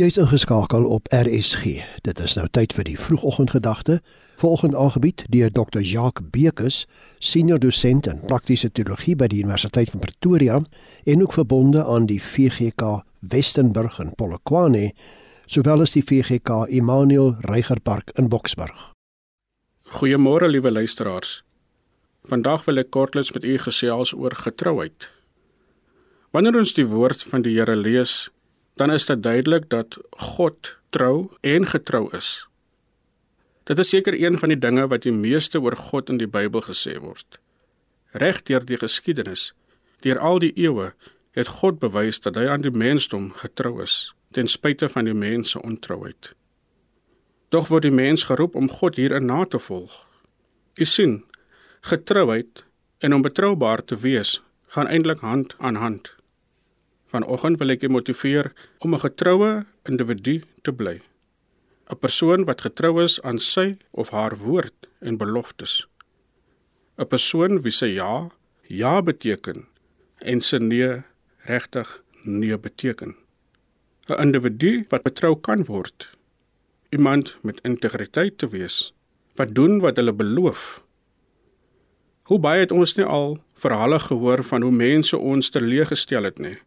Jy's ingeskakel op RSG. Dit is nou tyd vir die vroegoggendgedagte, volgende aangebied deur Dr. Jacques Bekus, senior dosent in praktiese teologie by die Universiteit van Pretoria en ook verbonde aan die VGK Westenburg in Polokwane, sowel as die VGK Immanuel Reigerpark in Boksburg. Goeiemôre liewe luisteraars. Vandag wil ek kortliks met u gesels oor getrouheid. Wanneer ons die woord van die Here lees, dan is dit duidelik dat God trou en getrou is. Dit is seker een van die dinge wat die meeste oor God in die Bybel gesê word. Reg deur die geskiedenis, deur al die eeue, het God bewys dat hy aan die mensdom getrou is, ten spyte van die mens se ontrouheid. Doch word die mens geroep om God hierin na te volg. U sien, getrouheid en om betroubaar te wees gaan eintlik hand aan hand. Vanoggend wil ek jou motiveer om 'n getroue individu te bly. 'n Persoon wat getrou is aan sy of haar woord en beloftes. 'n Persoon wie se ja ja beteken en se nee regtig nee beteken. 'n Individu wat betrou kan word. Iemand met integriteit te wees wat doen wat hulle beloof. Hoe baie het ons nie al verhale gehoor van hoe mense ons teleeggestel het nie.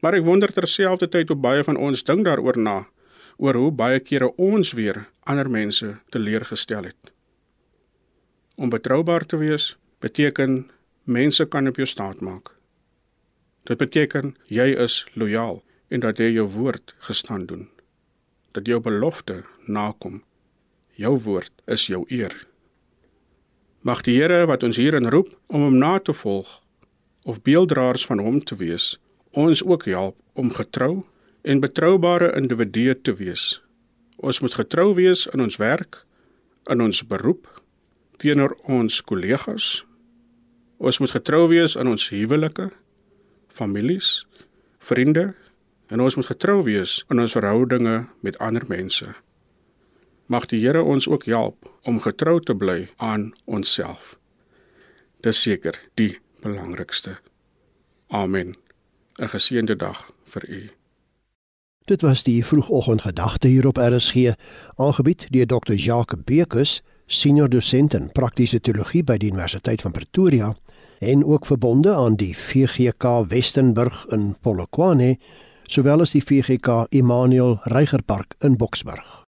Maar ek wonder terselfdertyd hoe baie van ons dink daaroor na oor hoe baie kere ons weer ander mense teleurgestel het. Om betroubaar te wees beteken mense kan op jou staat maak. Dit beteken jy is lojaal en dat jy jou woord gestaan doen. Dat jou belofte nakom. Jou woord is jou eer. Mag die Here wat ons hierin roep om hom na te volg of beelddraers van hom te wees, ons ook help om getrou en betroubare individue te wees. Ons moet getrou wees in ons werk, in ons beroep, teenoor ons kollegas. Ons moet getrou wees in ons huwelike, families, vriende en ons moet getrou wees in ons verhoudinge met ander mense. Mag die Here ons ook help om getrou te bly aan onsself. Dis seker die belangrikste. Amen. 'n geseënde dag vir u. Dit was die vroegoggendgedagte hier op RSG, aangebied deur Dr. Jacques Bekus, senior dosent in praktiese teologie by die Universiteit van Pretoria en ook verbonde aan die VGK Westenburg in Polokwane, sowel as die VGK Immanuel Reigerpark in Boksburg.